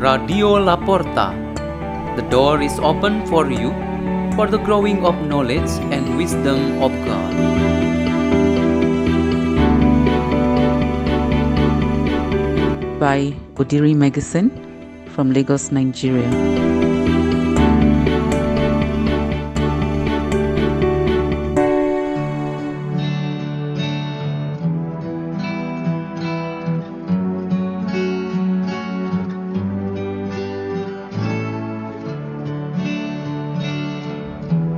Radio Laporta. The door is open for you for the growing of knowledge and wisdom of God. by Odiri Meggison from Lagos, Nigeria.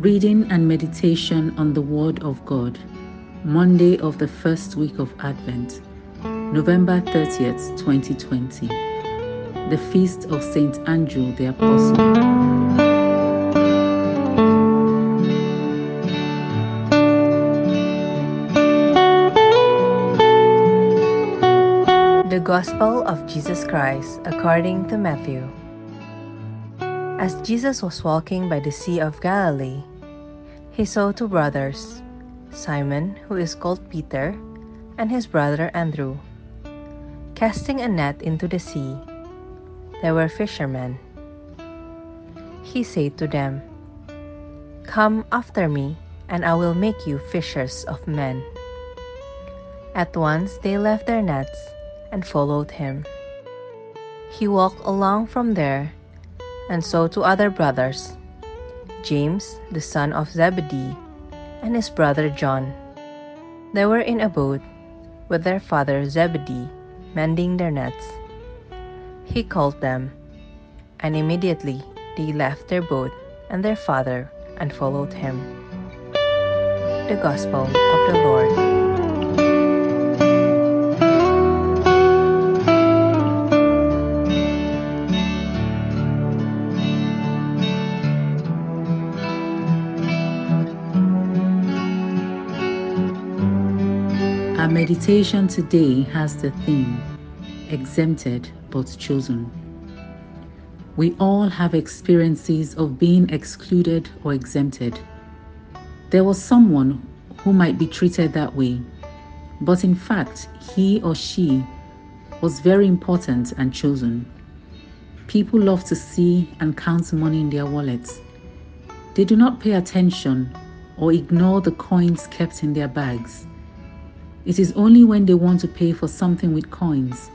Reading and meditation on the Word of God, Monday of the first week of Advent, November 30th, 2020. The Feast of St. Andrew the Apostle. The Gospel of Jesus Christ according to Matthew. As Jesus was walking by the Sea of Galilee, he saw two brothers, Simon, who is called Peter, and his brother Andrew, casting a net into the sea. They were fishermen. He said to them, Come after me, and I will make you fishers of men. At once they left their nets and followed him. He walked along from there and so two other brothers, James, the son of Zebedee, and his brother John. They were in a boat with their father Zebedee, mending their nets. He called them, and immediately they left their boat and their father and followed him. The Gospel of the Lord. Our meditation today has the theme Exempted but Chosen. We all have experiences of being excluded or exempted. There was someone who might be treated that way, but in fact, he or she was very important and chosen. People love to see and count money in their wallets. They do not pay attention or ignore the coins kept in their bags. It is only when they want to pay for something with coins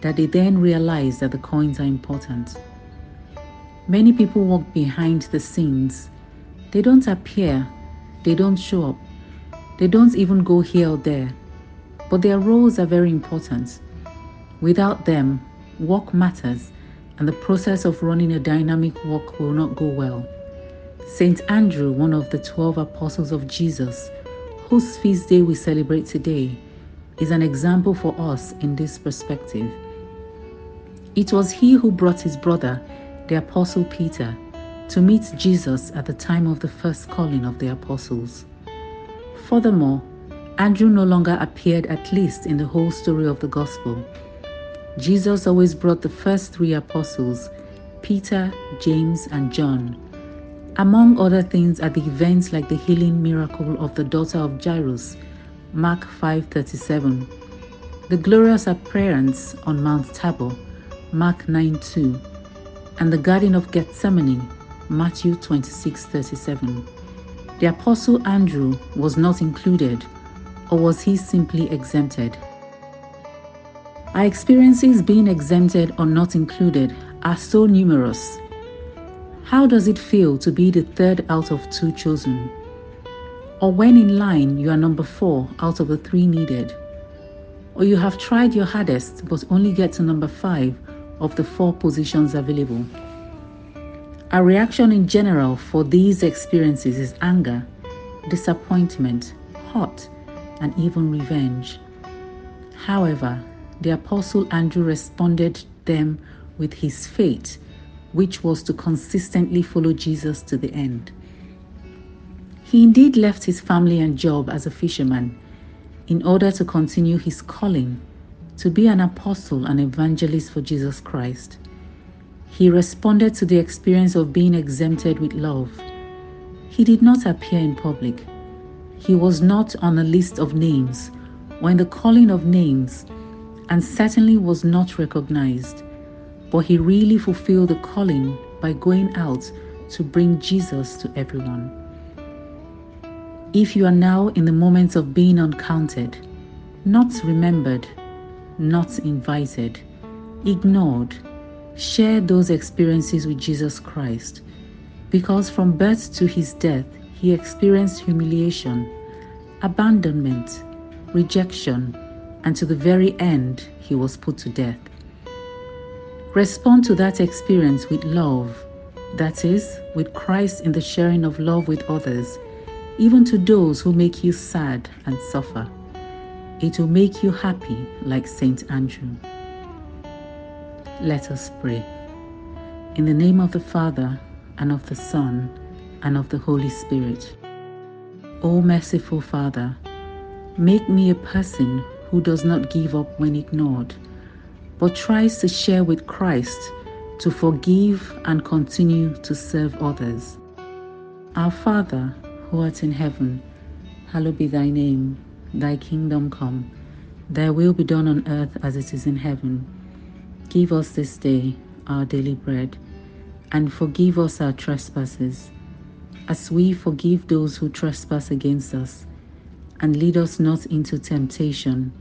that they then realize that the coins are important. Many people walk behind the scenes. They don't appear, they don't show up, they don't even go here or there, but their roles are very important. Without them, work matters and the process of running a dynamic work will not go well. Saint Andrew, one of the 12 apostles of Jesus, whose feast day we celebrate today, is an example for us in this perspective. It was he who brought his brother, the Apostle Peter, to meet Jesus at the time of the first calling of the apostles. Furthermore, Andrew no longer appeared at least in the whole story of the gospel. Jesus always brought the first three apostles, Peter, James, and John, among other things are the events like the healing miracle of the daughter of Jairus, Mark 5:37, the glorious appearance on Mount Tabor, Mark 9:2, and the Garden of Gethsemane, Matthew 26:37. The apostle Andrew was not included, or was he simply exempted? Our experiences being exempted or not included are so numerous how does it feel to be the third out of two chosen? Or when in line, you are number four out of the three needed? Or you have tried your hardest but only get to number five of the four positions available? Our reaction in general for these experiences is anger, disappointment, hurt, and even revenge. However, the Apostle Andrew responded them with his faith which was to consistently follow Jesus to the end. He indeed left his family and job as a fisherman in order to continue his calling to be an apostle and evangelist for Jesus Christ. He responded to the experience of being exempted with love. He did not appear in public. He was not on a list of names in the calling of names, and certainly was not recognized but he really fulfilled the calling by going out to bring Jesus to everyone. If you are now in the moment of being uncounted, not remembered, not invited, ignored, share those experiences with Jesus Christ because from birth to his death, he experienced humiliation, abandonment, rejection, and to the very end, he was put to death. Respond to that experience with love, that is, with Christ in the sharing of love with others, even to those who make you sad and suffer. It will make you happy like Saint Andrew. Let us pray. In the name of the Father, and of the Son, and of the Holy Spirit. O merciful Father, make me a person who does not give up when ignored, but tries to share with Christ to forgive and continue to serve others. Our Father, who art in heaven, hallowed be thy name, thy kingdom come, thy will be done on earth as it is in heaven. Give us this day our daily bread, and forgive us our trespasses, as we forgive those who trespass against us. And lead us not into temptation,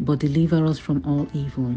but deliver us from all evil.